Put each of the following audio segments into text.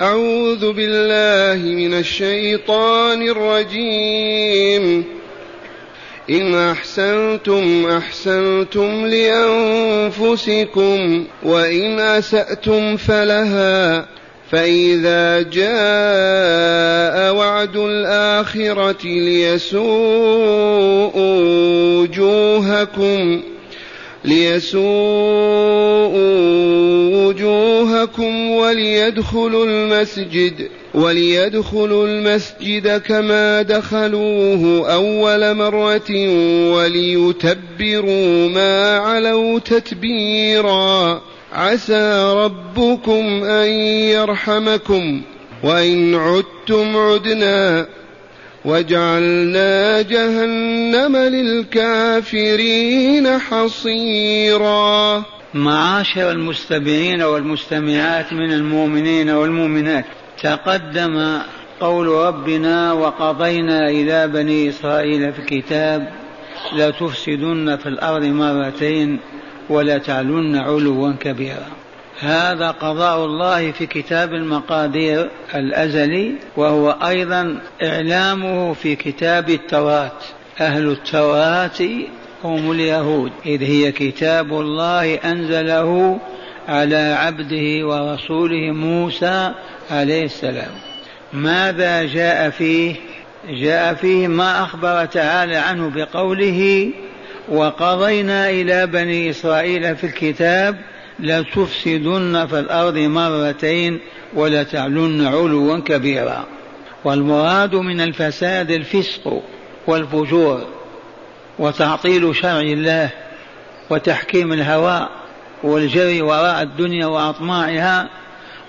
أعوذ بالله من الشيطان الرجيم. إن أحسنتم أحسنتم لأنفسكم وإن أسأتم فلها فإذا جاء وعد الآخرة ليسوء وجوهكم ليسوءوا وجوهكم وليدخلوا المسجد وليدخلوا المسجد كما دخلوه أول مرة وليتبروا ما علوا تتبيرا. عسى ربكم أن يرحمكم وإن عدتم عدنا. وجعلنا جهنم للكافرين حصيرا. معاشر المستمعين والمستمعات من المؤمنين والمؤمنات تقدم قول ربنا وقضينا إلى بني إسرائيل في الكتاب لتفسدن في الأرض مرتين ولتعلن علوا كبيرا. هذا قضاء الله في كتاب المقادير الأزلي وهو أيضا إعلامه في كتاب التوراة. أهل التوراة هم اليهود إذ هي كتاب الله أنزله على عبده ورسوله موسى عليه السلام. ماذا جاء فيه؟ جاء فيه ما أخبر تعالى عنه بقوله وقضينا إلى بني إسرائيل في الكتاب لتفسدن في الأرض مرتين ولتعلن علوا كبيرا. والمراد من الفساد الفسق والفجور وتعطيل شرع الله وتحكيم الهوى والجري وراء الدنيا وأطماعها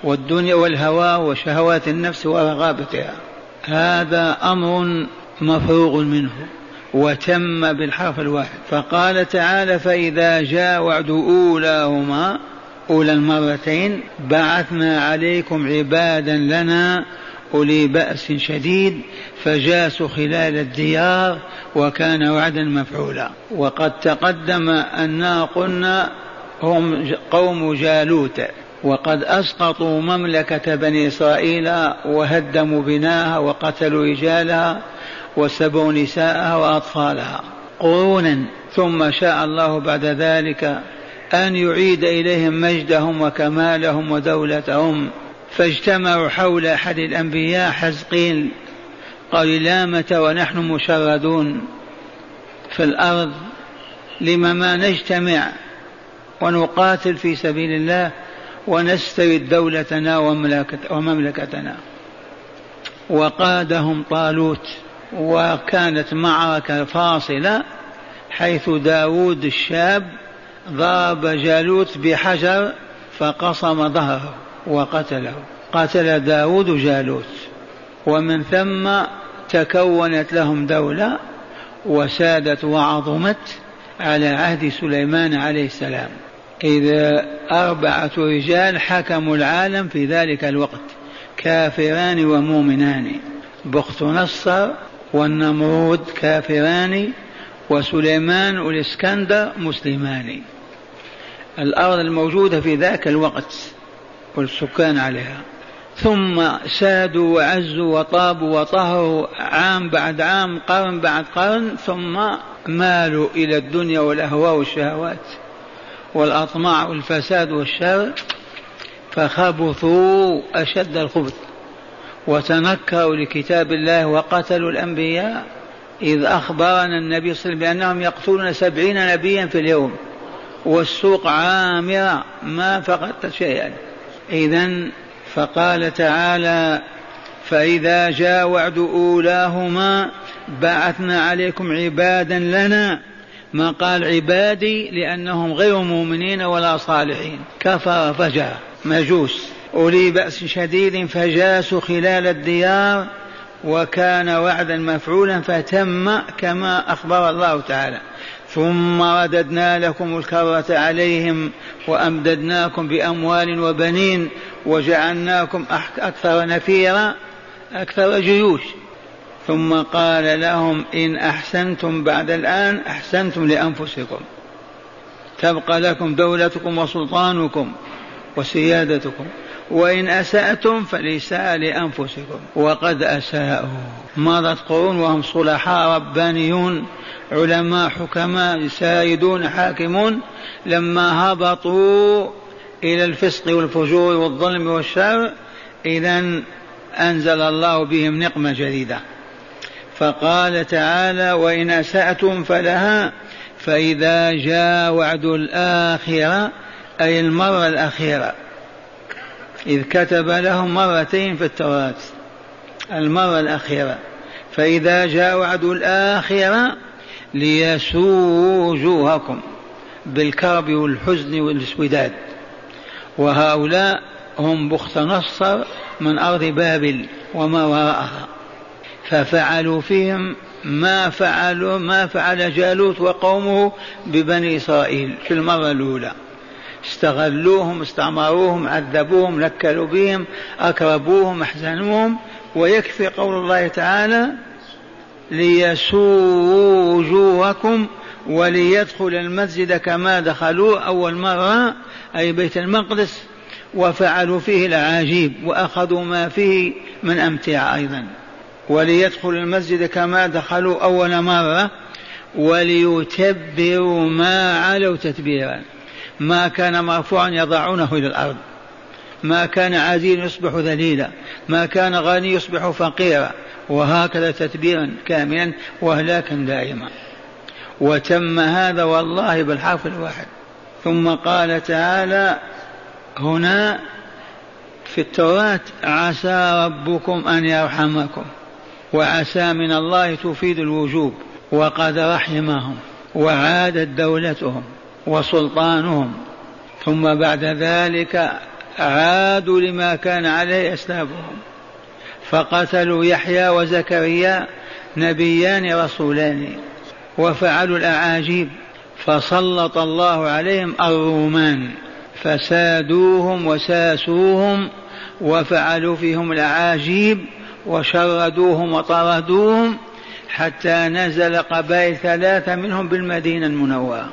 والدنيا والهوى وشهوات النفس ورغابتها هذا أمر مفروغ منه. وتم بالحرف الواحد. فقال تعالى فإذا جاء وعد أولاهما أولى المرتين بعثنا عليكم عبادا لنا أولي بأس شديد فجاسوا خلال الديار وكان وعدا مفعولا. وقد تقدم أنا قلنا هم قوم جالوت وقد أسقطوا مملكة بني إسرائيل وهدموا بناها وقتلوا رجالها. وسبوا نساءها وأطفالها قرونا ثم شاء الله بعد ذلك أن يعيد إليهم مجدهم وكمالهم ودولتهم. فاجتمعوا حول أحد الأنبياء حزقيل قال لا متى ونحن مشردون. في الأرض لم ما نجتمع ونقاتل في سبيل الله ونسترد دولتنا ومملكتنا. وقادهم طالوت. وكانت معركة فاصلة حيث داود الشاب ضرب جالوت بحجر فقصم ظهره وقتله. قتل داود جالوت. ومن ثم تكونت لهم دولة وسادت وعظمت على عهد سليمان عليه السلام. إذا أربعة رجال حكموا العالم في ذلك الوقت كافران ومؤمنان. بخت نصر والنمرود كافران وسليمان والإسكندر مسلمان الأرض الموجودة في ذاك الوقت والسكان عليها. ثم سادوا وعزوا وطابوا وطهروا عام بعد عام قرن بعد قرن ثم مالوا إلى الدنيا والأهواء والشهوات والأطماع والفساد والشر فخبثوا أشد الخبث. وتنكروا لكتاب الله وقتلوا الأنبياء إذ أخبرنا النبي صلى الله عليه وسلم بأنهم يقتلون سبعين نبيا في اليوم والسوق عامرة ما فقدت شيئا. إذا فقال تعالى فإذا جاء وعد أولاهما بعثنا عليكم عبادا لنا. ما قال عبادي؟ لأنهم غير مؤمنين ولا صالحين. كفر فجر مجوس. أولي بأس شديد فجاسوا خلال الديار وكان وعدا مفعولا فتم كما أخبر الله تعالى. ثم رددنا لكم الكرة عليهم وأمددناكم بأموال وبنين وجعلناكم أكثر نفيرا أكثر جيوش. ثم قال لهم إن أحسنتم بعد الآن أحسنتم لأنفسكم. تبقى لكم دولتكم وسلطانكم وسيادتكم. وإن أسأتم فليساء لأنفسكم. وقد أساءوا. مضت قرون وهم صلحاء ربانيون علماء حكماء سائدون حاكمون. لما هبطوا إلى الفسق والفجور والظلم والشر إذا أنزل الله بهم نقمة جديدة. فقال تعالى وإن أسأتم فلها فإذا جاء وعد الآخرة أي المرة الأخيرة. إذ كتب لهم مرتين في التوراة المرة الأخيرة. فإذا جاء وعد الآخرة ليسوء وجوهكم بالكرب والحزن والاسوداد. وهؤلاء هم بخت نصر من أرض بابل وما وراءها. ففعلوا فيهم ما فعلوا ما فعل جالوت وقومه ببني إسرائيل في المرة الأولى. استغلوهم استعمروهم عذبوهم نكلوا بهم أكربوهم أحزنوهم. ويكفي قول الله تعالى ليسوءوا وجوهكم وليدخل المسجد كما دخلوه أول مرة أي بيت المقدس. وفعلوا فيه العجيب وأخذوا ما فيه من أمتعة أيضا. وليدخل المسجد كما دخلوا أول مرة وليتبروا ما علوا تتبيرا. ما كان مرفوعا يضعونه إلى الأرض. ما كان عزيز يصبح ذليلا. ما كان غني يصبح فقيرا. وهكذا تتبيرا كاملا وهلاكا دائما. وتم هذا والله بالحرف الواحد. ثم قال تعالى هنا في التوراة عسى ربكم أن يرحمكم. وعسى من الله تفيد الوجوب. وقد رحمهم. وعادت دولتهم. وسلطانهم. ثم بعد ذلك عادوا لما كان عليه اسلافهم فقتلوا يحيى وزكريا نبيان رسولان وفعلوا الأعاجيب فسلط الله عليهم الرومان. فسادوهم وساسوهم وفعلوا فيهم الأعاجيب وشردوهم وطردوهم حتى نزل قبائل ثلاثة منهم بالمدينة المنورة.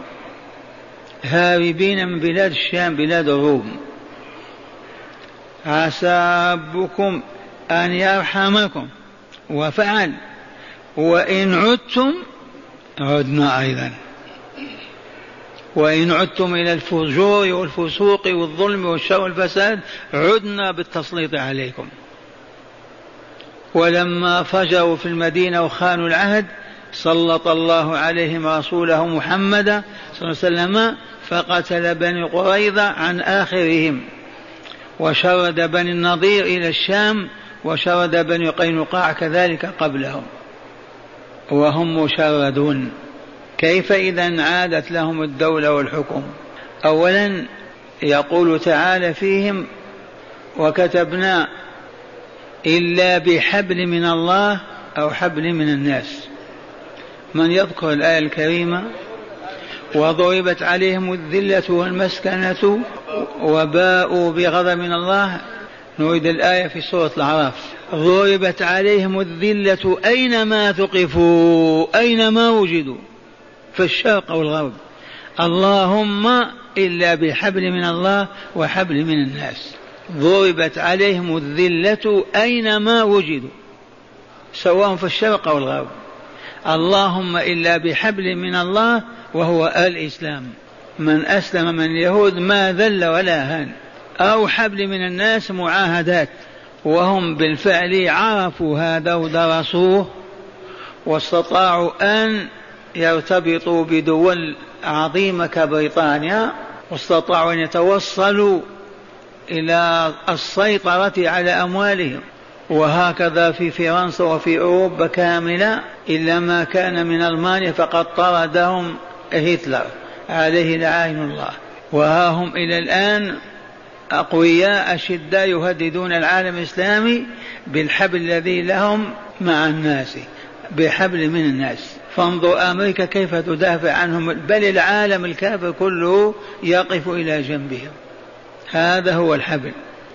هاربين من بلاد الشام بلاد الروم. عسى ربكم أن يرحمكم. وفعل. وإن عدتم عدنا أيضا. وإن عدتم إلى الفجور والفسوق والظلم والشر والفساد عدنا بالتسليط عليكم. ولما فجروا في المدينة وخانوا العهد سلط الله عليهم رسوله محمدا صلى الله عليه وسلم فقتل بني قريظة عن آخرهم وشرد بني النضير إلى الشام وشرد بني قينقاع كذلك قبلهم وهم مشردون. كيف إذا عادت لهم الدولة والحكم؟ أولا يقول تعالى فيهم وكتبنا إلا بحبل من الله أو حبل من الناس من يذكر الآية الكريمة؟ وضربت عليهم الذلة والمسكنة وباءوا بغضب من الله. نريد الآية في سورة الأعراف. ضربت عليهم الذلة أينما ثقفوا أينما وجدوا. في الشرق أو الغرب اللهم إلا بحبل من الله وحبل من الناس. ضربت عليهم الذلة أينما وجدوا. سواء في الشرق أو الغرب. اللهم إلا بحبل من الله وهو الإسلام. من أسلم من اليهود ما ذل ولا هان. أو حبل من الناس معاهدات. وهم بالفعل عرفوا هذا ودرسوه واستطاعوا أن يرتبطوا بدول عظيمة كبريطانيا. واستطاعوا أن يتوصلوا إلى السيطرة على أموالهم. وهكذا في فرنسا وفي أوروبا كاملة إلا ما كان من ألمانيا فقد طردهم هتلر. عليه لعائن الله. وها هم إلى الآن أقوياء أشداء يهددون العالم الإسلامي بالحبل الذي لهم مع الناس بحبل من الناس. فانظر أمريكا كيف تدافع عنهم بل العالم الكافر كله يقف إلى جنبهم. هذا هو الحبل.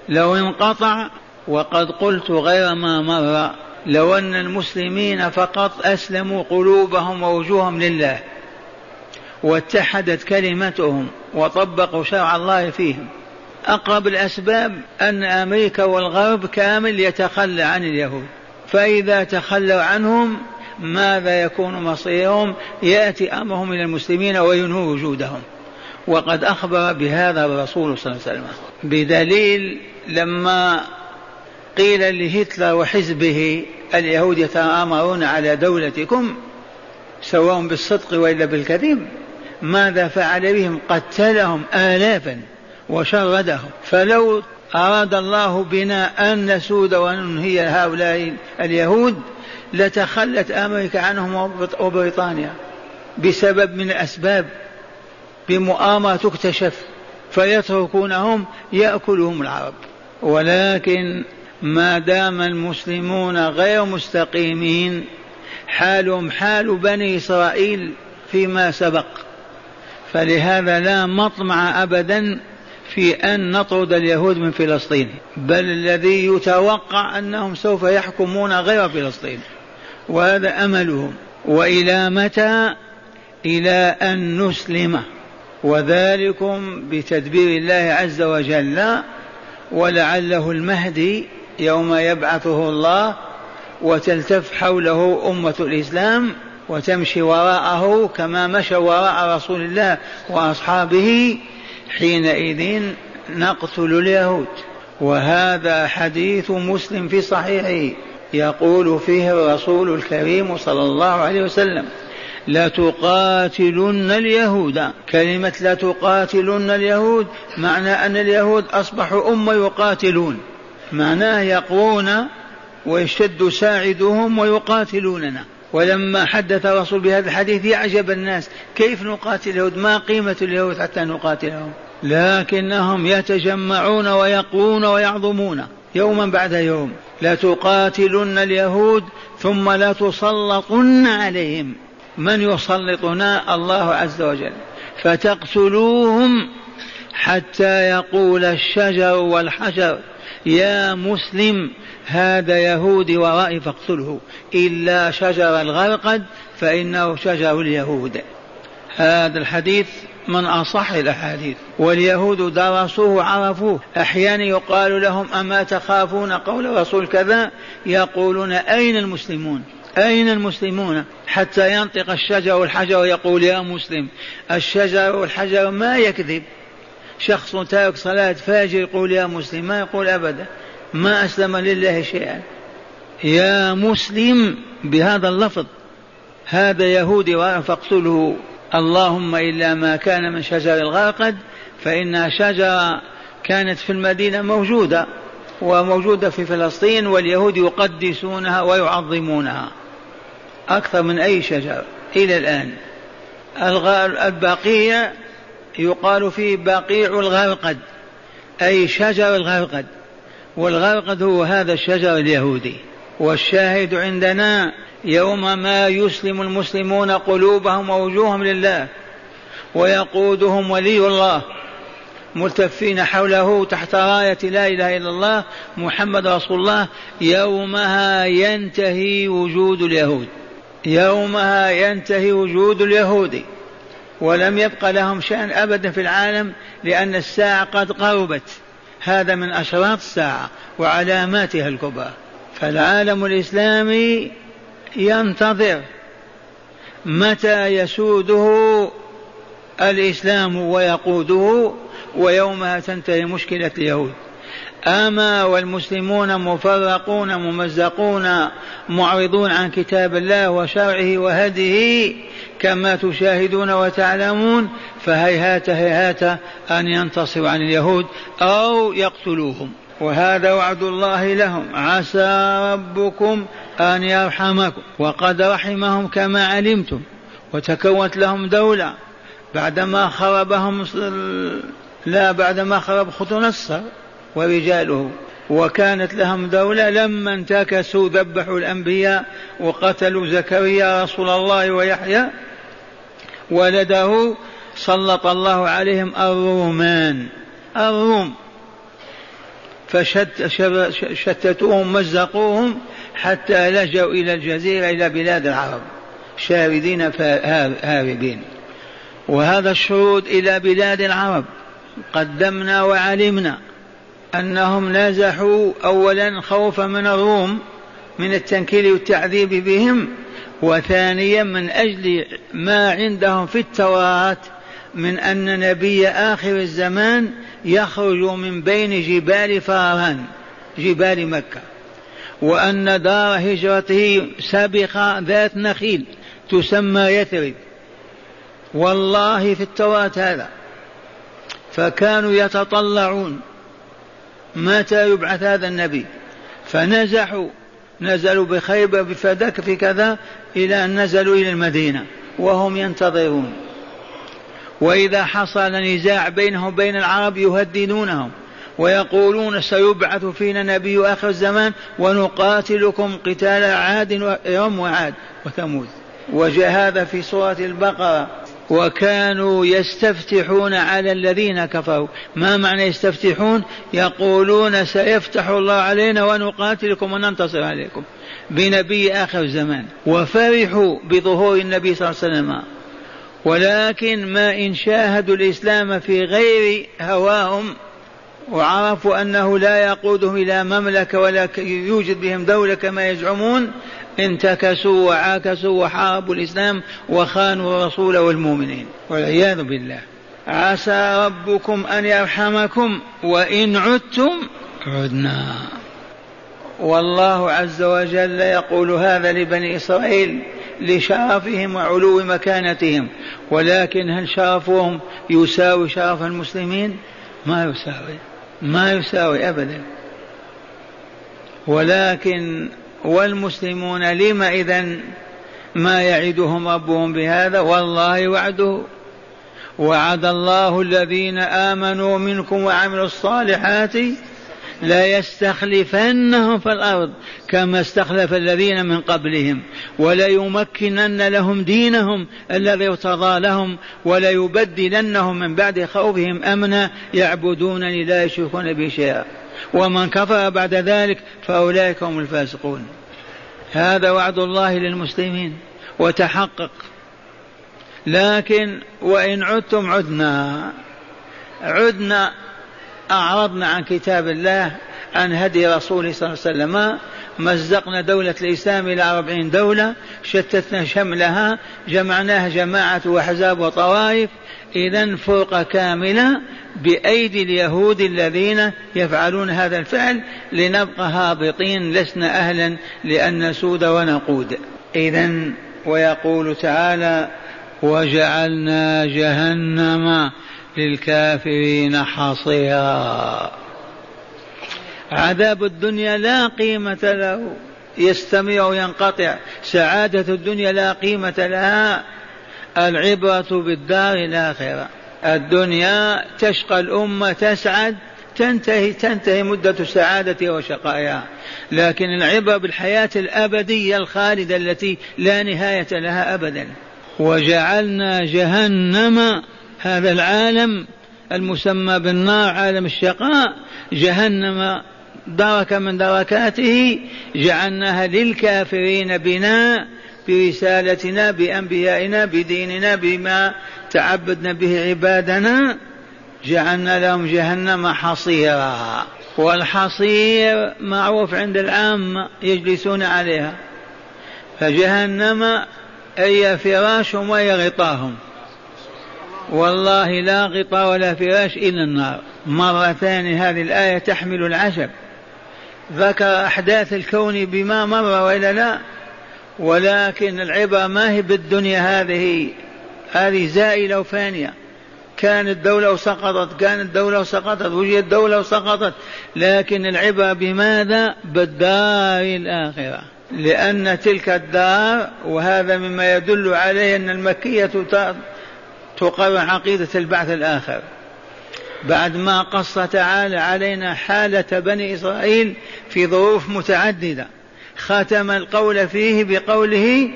لو انقطع وقد قلت غير ما مر لو أن المسلمين فقط أسلموا قلوبهم ووجوههم لله واتحدت كلمتهم وطبقوا شرع الله فيهم أقرب الأسباب أن أمريكا والغرب كامل يتخلى عن اليهود. فإذا تخلوا عنهم ماذا يكون مصيرهم؟ يأتي أمرهم إلى المسلمين وينهوا وجودهم. وقد أخبر بهذا الرسول صلى الله عليه وسلم. بدليل لما قيل لهتلر وحزبه اليهود يتآمرون على دولتكم سواء بالصدق وإلا بالكذب ماذا فعل بهم؟ قتلهم آلافا وشردهم. فلو أراد الله بنا أن نسود وننهي هؤلاء اليهود لتخلت أمريكا عنهم وبريطانيا بسبب من الأسباب بمؤامرة تكتشف فيتركونهم يأكلهم العرب. ولكن ما دام المسلمون غير مستقيمين حالهم حال بني إسرائيل فيما سبق. فلهذا لا مطمع أبدا في أن نطرد اليهود من فلسطين بل الذي يتوقع أنهم سوف يحكمون غير فلسطين. وهذا أملهم. وإلى متى؟ إلى أن نسلم. وذلكم بتدبير الله عز وجل ولعله المهدي يوم يبعثه الله وتلتف حوله أمة الإسلام وتمشي وراءه كما مشى وراء رسول الله وأصحابه حينئذ نقتل اليهود. وهذا حديث مسلم في صحيحه يقول فيه الرسول الكريم صلى الله عليه وسلم لتقاتلن اليهود. كلمة لتقاتلن اليهود معنى أن اليهود أصبحوا أمة يقاتلون. معناه يقوون ويشتد ساعدهم ويقاتلوننا. ولما حدث الرسول بهذا الحديث يعجب الناس كيف نقاتل اليهود؟ ما قيمة اليهود حتى نقاتلهم؟ لكنهم يتجمعون ويقوون ويعظمون. يوما بعد يوم. لتقاتلن اليهود ثم لتسلطن عليهم. من يسلطنا؟ الله عز وجل. فتقتلوهم حتى يقول الشجر والحجر. يا مسلم هذا يهودي ورائي فاقتله. إلا شجر الغرقد فإنه شجر اليهود. هذا الحديث من أصح الأحاديث. واليهود درسوه عرفوه أحيانا يقال لهم أما تخافون قول رسول كذا؟ يقولون أين المسلمون؟ أين المسلمون؟ حتى ينطق الشجر والحجر ويقول يا مسلم الشجر والحجر ما يكذب. شخص تارك صلاة فاجر يقول يا مسلم ما يقول أبدا ما أسلم لله شيئا. يا مسلم بهذا اللفظ هذا يهودي فاقتله اللهم إلا ما كان من شجر الغرقد فإنها شجرة كانت في المدينة موجودة وموجودة في فلسطين واليهود يقدسونها ويعظمونها. أكثر من أي شجر إلى الآن. البقية يقال فيه بقيع الغرقد أي شجر الغرقد والغرقد هو هذا الشجر اليهودي. والشاهد عندنا يوم ما يسلم المسلمون قلوبهم ووجوههم لله ويقودهم ولي الله ملتفين حوله تحت راية لا إله إلا الله محمد رسول الله. يومها ينتهي وجود اليهود. يومها ينتهي وجود اليهود ولم يبق لهم شأن أبدا في العالم لأن الساعة قد قربت. هذا من أشراط الساعة وعلاماتها الكبرى. فالعالم الإسلامي ينتظر متى يسوده الإسلام ويقوده ويومها تنتهي مشكلة اليهود. أما والمسلمون مفرقون ممزقون معرضون عن كتاب الله وشرعه وهديه كما تشاهدون وتعلمون فهيهات هيهات أن ينتصروا عن اليهود أو يقتلوهم. وهذا وعد الله لهم. عسى ربكم أن يرحمكم. وقد رحمهم كما علمتم. وتكونت لهم دولة بعدما خربهم لا بعدما خرب خط نصر ورجاله وكانت لهم دولة لما انتكسوا ذبحوا الأنبياء وقتلوا زكريا رسول الله ويحيى. ولده سلط الله عليهم الرومان. الروم. فشتتوهم مزقوهم حتى لجوا إلى الجزيرة إلى بلاد العرب. شاردين هاربين. وهذا الشرود إلى بلاد العرب. قدمنا وعلمنا أنهم نزحوا أولا خوفا من الروم من التنكيل والتعذيب بهم وثانيا من أجل ما عندهم في التوراة من أن نبي آخر الزمان يخرج من بين جبال فاران جبال مكة وأن دار هجرته سابقة ذات نخيل تسمى يثرب. والله في التوراة هذا. فكانوا يتطلعون متى يبعث هذا النبي؟ فنزحوا نزلوا بخيبة بفدك في كذا إلى أن نزلوا إلى المدينة وهم ينتظرون. وإذا حصل نزاع بينهم وبين العرب يهددونهم ويقولون سيبعث فينا نبي آخر الزمان ونقاتلكم قتال عاد يوم وعاد وثمود. وجاء هذا في سورة البقرة. وكانوا يستفتحون على الذين كفروا. ما معنى يستفتحون؟ يقولون سيفتح الله علينا ونقاتلكم وننتصر عليكم. بنبي آخر الزمان وفرحوا بظهور النبي صلى الله عليه وسلم. ولكن ما إن شاهدوا الإسلام في غير هواهم وعرفوا أنه لا يقودهم إلى مملكة ولا يوجد بهم دولة كما يزعمون انتكسوا وعاكسوا وحاربوا الإسلام وخانوا الرسول والمؤمنين والعياذ بالله. عسى ربكم أن يرحمكم وإن عدتم عدنا. والله عز وجل يقول هذا لبني إسرائيل لشرفهم وعلو مكانتهم ولكن هل شرفهم يساوي شرف المسلمين؟ ما يساوي ما يساوي أبدا. ولكن والمسلمون لم إذا ما يعدهم ربهم بهذا؟ والله وعده. وعد الله الذين آمنوا منكم وعملوا الصالحات لا يستخلفنهم في الأرض كما استخلف الذين من قبلهم وليمكنن لهم دينهم الذي ارتضى لهم وليبدلنهم من بعد خوفهم أمنا يعبدونني لا يشركون بي شيئا. ومن كفر بعد ذلك فأولئك هم الفاسقون. هذا وعد الله للمسلمين وتحقق. لكن وإن عدتم عدنا. عدنا أعرضنا عن كتاب الله عن هدي رسوله صلى الله عليه وسلم. مزقنا دولة الإسلام إلى أربعين دولة شتتنا شملها جمعناها جماعة وأحزاب وطوائف إذا فرقة كاملة بأيدي اليهود الذين يفعلون هذا الفعل لنبقى هابطين لسنا أهلا لأن نسود ونقود. إذا ويقول تعالى وجعلنا جهنم للكافرين حصيرا عذاب الدنيا لا قيمة له يستمر وينقطع. سعادة الدنيا لا قيمة لها العبرة بالدار الآخرة. الدنيا تشقى الأمة تسعد تنتهي تنتهي مدة سعادتها وشقائها. لكن العبرة بالحياة الأبدية الخالدة التي لا نهاية لها أبدا. وجعلنا جهنم هذا العالم المسمى بالنار عالم الشقاء جهنم درك من دركاته جعلناها للكافرين بنا برسالتنا بأنبيائنا بديننا بما تعبدنا به عبادنا جعلنا لهم جهنم حصيرا. والحصير معروف عند العامة يجلسون عليها. فجهنم أي فراشهم وهي غطاهم والله لا غطاء ولا فراش إلا النار. مرة ثانية هذه الآية تحمل العجب. ذكر أحداث الكون بما مر وإلا لا ولكن العبرة ما هي بالدنيا هذه. هذه زائلة وفانية. كانت دولة وسقطت كانت دولة وسقطت وجدت دولة وسقطت. لكن العبرة بماذا؟ بالدار الآخرة. لأن تلك الدار وهذا مما يدل عليه أن المكية تقرر عقيدة البعث الآخر. بعد ما قص تعالى علينا حالة بني إسرائيل في ظروف متعددة. ختم القول فيه بقوله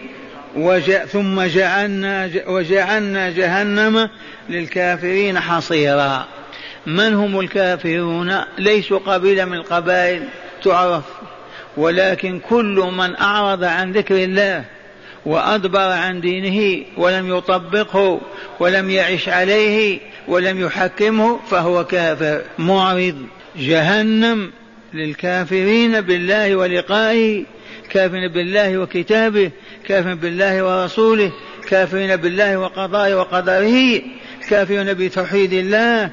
ثم جعلنا وجعلنا جهنم للكافرين حصيرا. من هم الكافرون؟ ليسوا قبيلة من القبائل تعرف ولكن كل من أعرض عن ذكر الله وأدبر عن دينه ولم يطبقه ولم يعش عليه ولم يحكمه فهو كافر معرض جهنم. للكافرين بالله ولقائه كافرين بالله وكتابه كافرين بالله ورسوله كافرين بالله وقضائه وقدره كافرين بتوحيد الله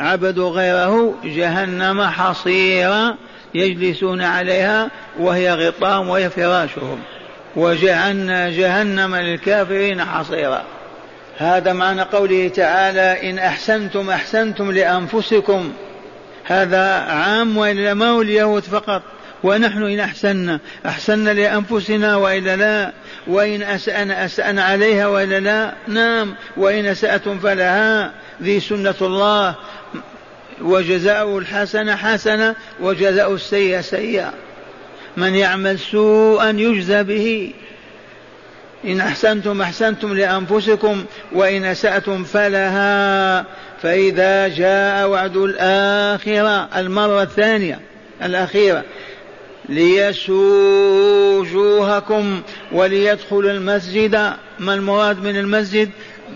عبدوا غيره جهنم حصيرا يجلسون عليها وهي غطام وهي فراشهم. وجعلنا جهنم للكافرين حصيرا. هذا معنى قوله تعالى إن أحسنتم أحسنتم لأنفسكم هذا عام وإلا ما هو اليهود فقط ونحن إن أحسنا أحسنا لأنفسنا وإلا لا وإن أسأنا أسأنا عليها وإلا لا نعم وإن أسأتم فلها ذي سنة الله وجزاء الحسنة حسنة وجزاء السيئة سيئة. من يعمل سوءا يجزى به. إن أحسنتم أحسنتم لأنفسكم وإن أسأتم فلها فإذا جاء وعد الآخرة المرة الثانية الأخيرة. ليسوا وجوهكم وليدخلوا المسجد. ما المراد من المسجد؟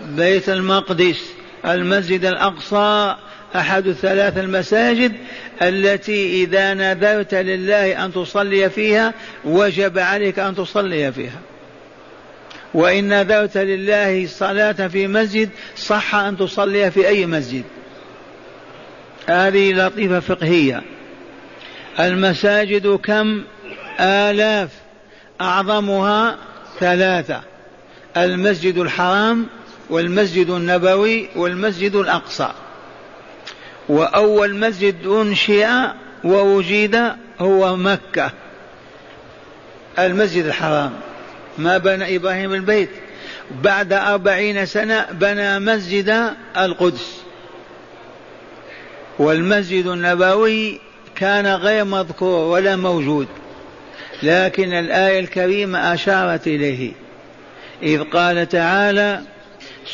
بيت المقدس المسجد الأقصى أحد الثلاث المساجد التي إذا نذرت لله أن تصلي فيها وجب عليك أن تصلي فيها. وإن نذرت لله الصلاة في مسجد صح أن تصلي في أي مسجد. هذه لطيفة فقهية. المساجد كم؟ آلاف. أعظمها ثلاثة. المسجد الحرام والمسجد النبوي والمسجد الأقصى. وأول مسجد أنشئ ووجد هو مكة. المسجد الحرام. ما بنى إبراهيم البيت. بعد أربعين سنة بنى مسجد القدس. والمسجد النبوي كان غير مذكور ولا موجود. لكن الآية الكريمة أشارت إليه. إذ قال تعالى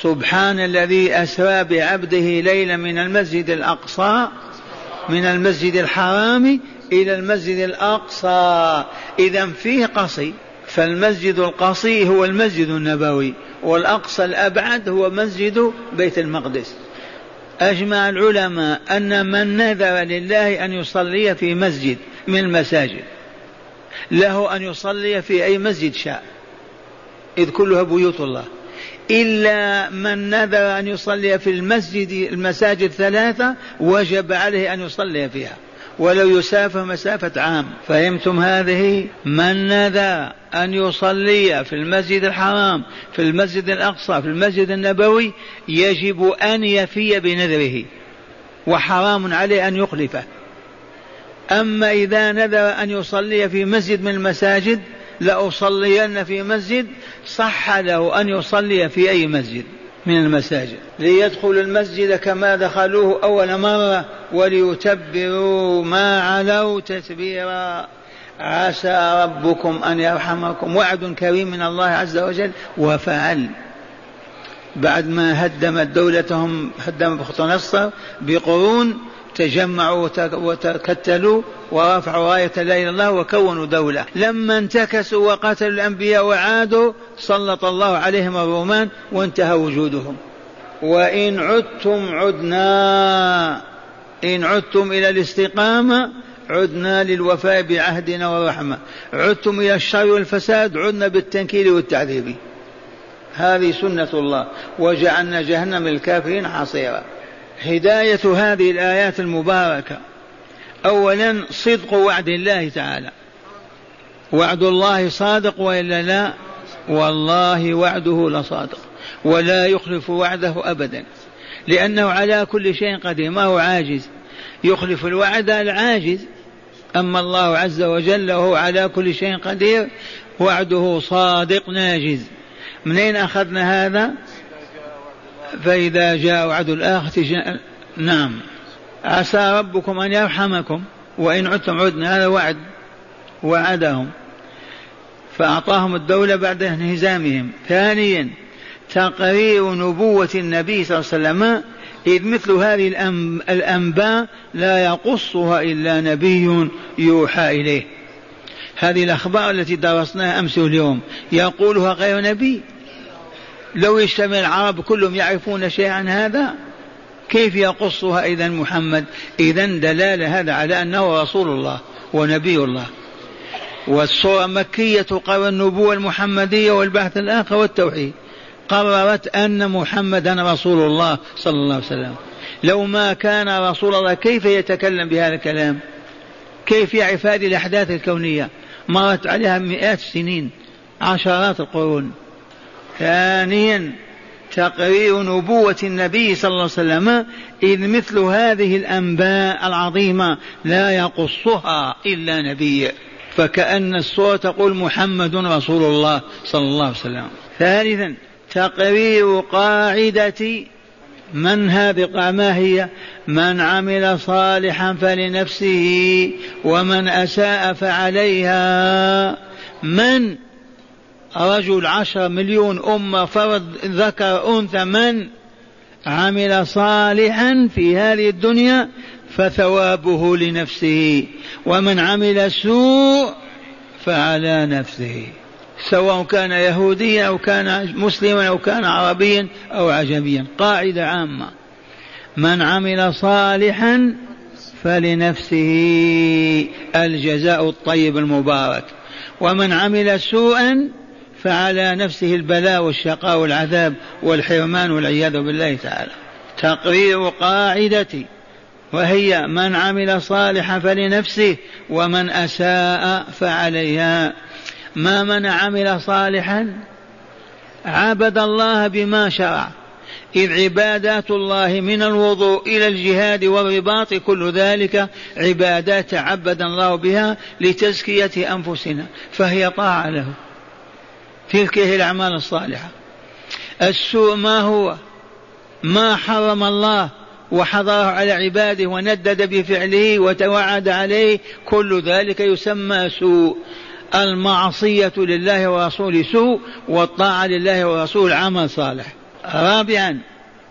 سبحان الذي أسرى بعبده ليلا من المسجد الأقصى من المسجد الحرام إلى المسجد الأقصى. إذا فيه قصي. فالمسجد القصي هو المسجد النبوي والأقصى الأبعد هو مسجد بيت المقدس. أجمع العلماء أن من نذر لله أن يصلي في مسجد من المساجد. له أن يصلي في أي مسجد شاء. إذ كلها بيوت الله. إلا من نذر أن يصلي في المسجد المساجد ثلاثة وجب عليه أن يصلي فيها. ولو يسافر مسافة عام. فهمتم هذه؟ من نذر أن يصلي في المسجد الحرام في المسجد الأقصى في المسجد النبوي يجب أن يفي بنذره. وحرام عليه أن يخلفه. أما إذا نذر أن يصلي في مسجد من المساجد لأصلين في مسجد صح له أن يصلي في أي مسجد. من المساجد. ليدخل المسجد كما دخلوه أول مرة وليتبروا ما علوا تتبيرا. عسى ربكم أن يرحمكم. وعد كريم من الله عز وجل وفعل. بعد ما هدمت دولتهم هدم نصر بقرون تجمعوا وتكتلوا ورفعوا راية لا إله إلا الله وكونوا دولة. لما انتكسوا وقتلوا الأنبياء وعادوا سلط الله عليهم الرومان وانتهى وجودهم. وإن عدتم عدنا إن عدتم إلى الاستقامة عدنا للوفاء بعهدنا والرحمة عدتم إلى الشر والفساد عدنا بالتنكيل والتعذيب. هذه سنة الله. وجعلنا جهنم للكافرين حصيرا. هداية هذه الآيات المباركة. أولا صدق وعد الله تعالى. وعد الله صادق وإلا لا؟ والله وعده لصادق. ولا يخلف وعده أبدا. لأنه على كل شيء قدير. ما هو عاجز؟ يخلف الوعد العاجز. أما الله عز وجل وهو على كل شيء قدير وعده صادق ناجز. منين أخذنا هذا؟ فإذا جاء وعد الآخرة نعم. عسى ربكم أن يرحمكم وإن عدتم عدنا هذا وعد. وعدهم. فأعطاهم الدولة بعد انهزامهم. ثانيا تقرير نبوة النبي صلى الله عليه وسلم. إذ مثل هذه الأنباء لا يقصها إلا نبي يوحى إليه. هذه الأخبار التي درسناها أمس واليوم يقولها غير نبي. لو يجتمع العرب كلهم يعرفون شيئا عن هذا كيف يقصها إذا محمد؟ إذا دلالة هذا على أنه رسول الله ونبي الله. والصورة مكية قرر النبوة المحمدية والبحث الآخر والتوحيد. قررت أن محمدا رسول الله صلى الله عليه وسلم. لو ما كان رسول الله كيف يتكلم بهذا الكلام؟ كيف يعرف هذه الأحداث الكونية؟ مرت عليها مئات السنين عشرات القرون. ثانيا تقرير نبوة النبي صلى الله عليه وسلم إذ مثل هذه الأنباء العظيمة لا يقصها إلا نبي فكأن السورة تقول محمد رسول الله صلى الله عليه وسلم. ثالثا تقرير قاعدة من هذه ما هي من عمل صالحا فلنفسه ومن أساء فعليها من رجل عشر مليون أمة فرد ذكر أنثى من؟ عمل صالحا في هذه الدنيا فثوابه لنفسه. ومن عمل سوء فعلى نفسه. سواء كان يهوديا أو كان مسلما أو كان عربيا أو عجميا. قاعدة عامة. من عمل صالحا فلنفسه. الجزاء الطيب المبارك. ومن عمل سوءا فعلى نفسه البلاء والشقاء والعذاب والحرمان والعياذ بالله تعالى. تقرير قاعدة وهي من عمل صالحا فلنفسه ومن أساء فعليها. ما من عمل صالحا؟ عبد الله بما شرع. إذ عبادات الله من الوضوء إلى الجهاد والرباط كل ذلك عبادات تعبد الله بها لتزكية أنفسنا فهي طاعة له. تلك هي الأعمال الصالحة. السوء ما هو؟ ما حرم الله وحضره على عباده وندد بفعله وتوعد عليه. كل ذلك يسمى سوء. المعصية لله ورسوله سوء والطاعة لله ورسوله عمل صالح. رابعا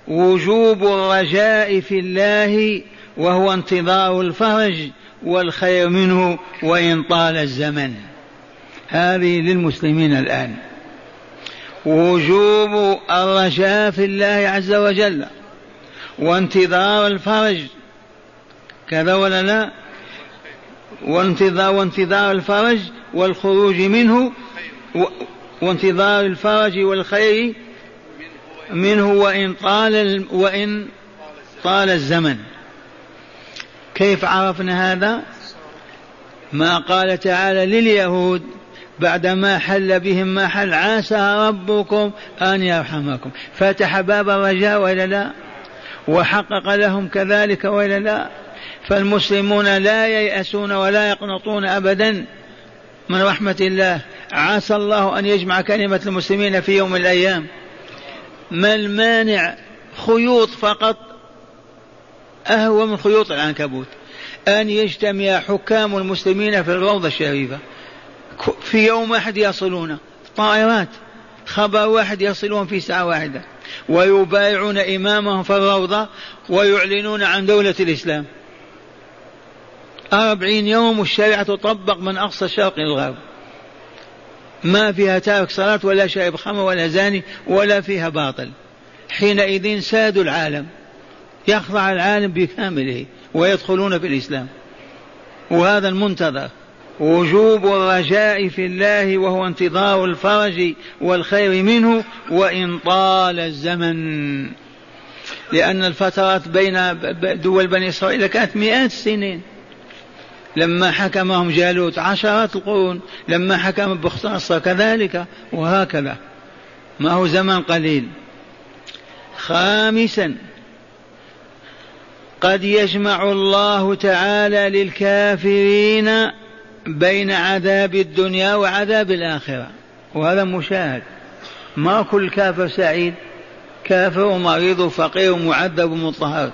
وجوب الرجاء في الله وهو انتظار الفرج والخير منه وإن طال الزمن. هذه للمسلمين الآن. وجوب الرجاء في الله عز وجل وانتظار الفرج. كذا ولا لا؟ وانتظار وانتظار الفرج والخروج منه وانتظار الفرج والخير منه وإن طال وإن طال الزمن. كيف عرفنا هذا؟ ما قال تعالى لليهود بعدما حل بهم ما حل عسى ربكم أن يرحمكم. فتح باب الرجاء وإلا لا؟ وحقق لهم كذلك وإلا لا؟ فالمسلمون لا ييأسون ولا يقنطون أبدا من رحمة الله. عسى الله أن يجمع كلمة المسلمين في يوم من الأيام. ما المانع خيوط فقط؟ أهوى من خيوط العنكبوت. أن يجتمع حكام المسلمين في الروضة الشريفة. في يوم واحد يصلون. طائرات. خبر واحد يصلون في ساعة واحدة. ويبايعون إمامهم في الروضة ويعلنون عن دولة الإسلام. أربعين يوم والشريعة تطبق من أقصى الشرق إلى الغرب. ما فيها تارك صلاة ولا شارب خمر ولا زاني ولا فيها باطل. حينئذ سادوا العالم. يخضع العالم بكامله ويدخلون في الإسلام. وهذا المنتظر. وجوب الرجاء في الله وهو انتظار الفرج والخير منه وإن طال الزمن. لأن الفترات بين دول بني إسرائيل كانت مئات السنين. لما حكمهم جالوت عشرات القرون لما حكم بختنصر كذلك وهكذا. ما هو زمن قليل. خامسا قد يجمع الله تعالى للكافرين بين عذاب الدنيا وعذاب الآخرة وهذا مشاهد. ما كل كافر سعيد كافر ومريض وفقير ومعذب ومضطهد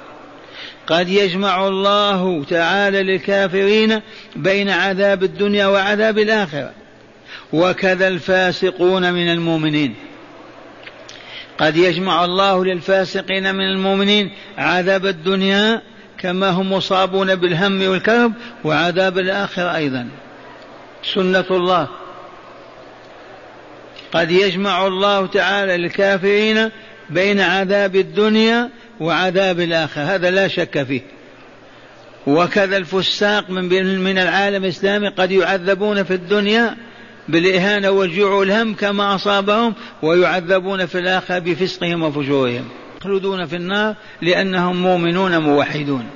قد يجمع الله تعالى للكافرين بين عذاب الدنيا وعذاب الآخرة. وكذا الفاسقون من المؤمنين. قد يجمع الله للفاسقين من المؤمنين عذاب الدنيا كما هم مصابون بالهم والكرب وعذاب الآخرة أيضا. سنة الله. قد يجمع الله تعالى للكافرين بين عذاب الدنيا وعذاب الآخرة. هذا لا شك فيه. وكذا الفساق من من العالم الإسلامي قد يعذبون في الدنيا بالإهانة والجوع والهم كما أصابهم ويعذبون في الآخرة بفسقهم وفجورهم. يخلدون في النار لأنهم مؤمنون موحدون.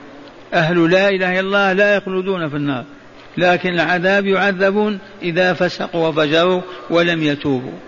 أهل لا إله إلا الله لا يخلدون في النار. لكن العذاب يعذبون إذا فسقوا وفجروا ولم يتوبوا.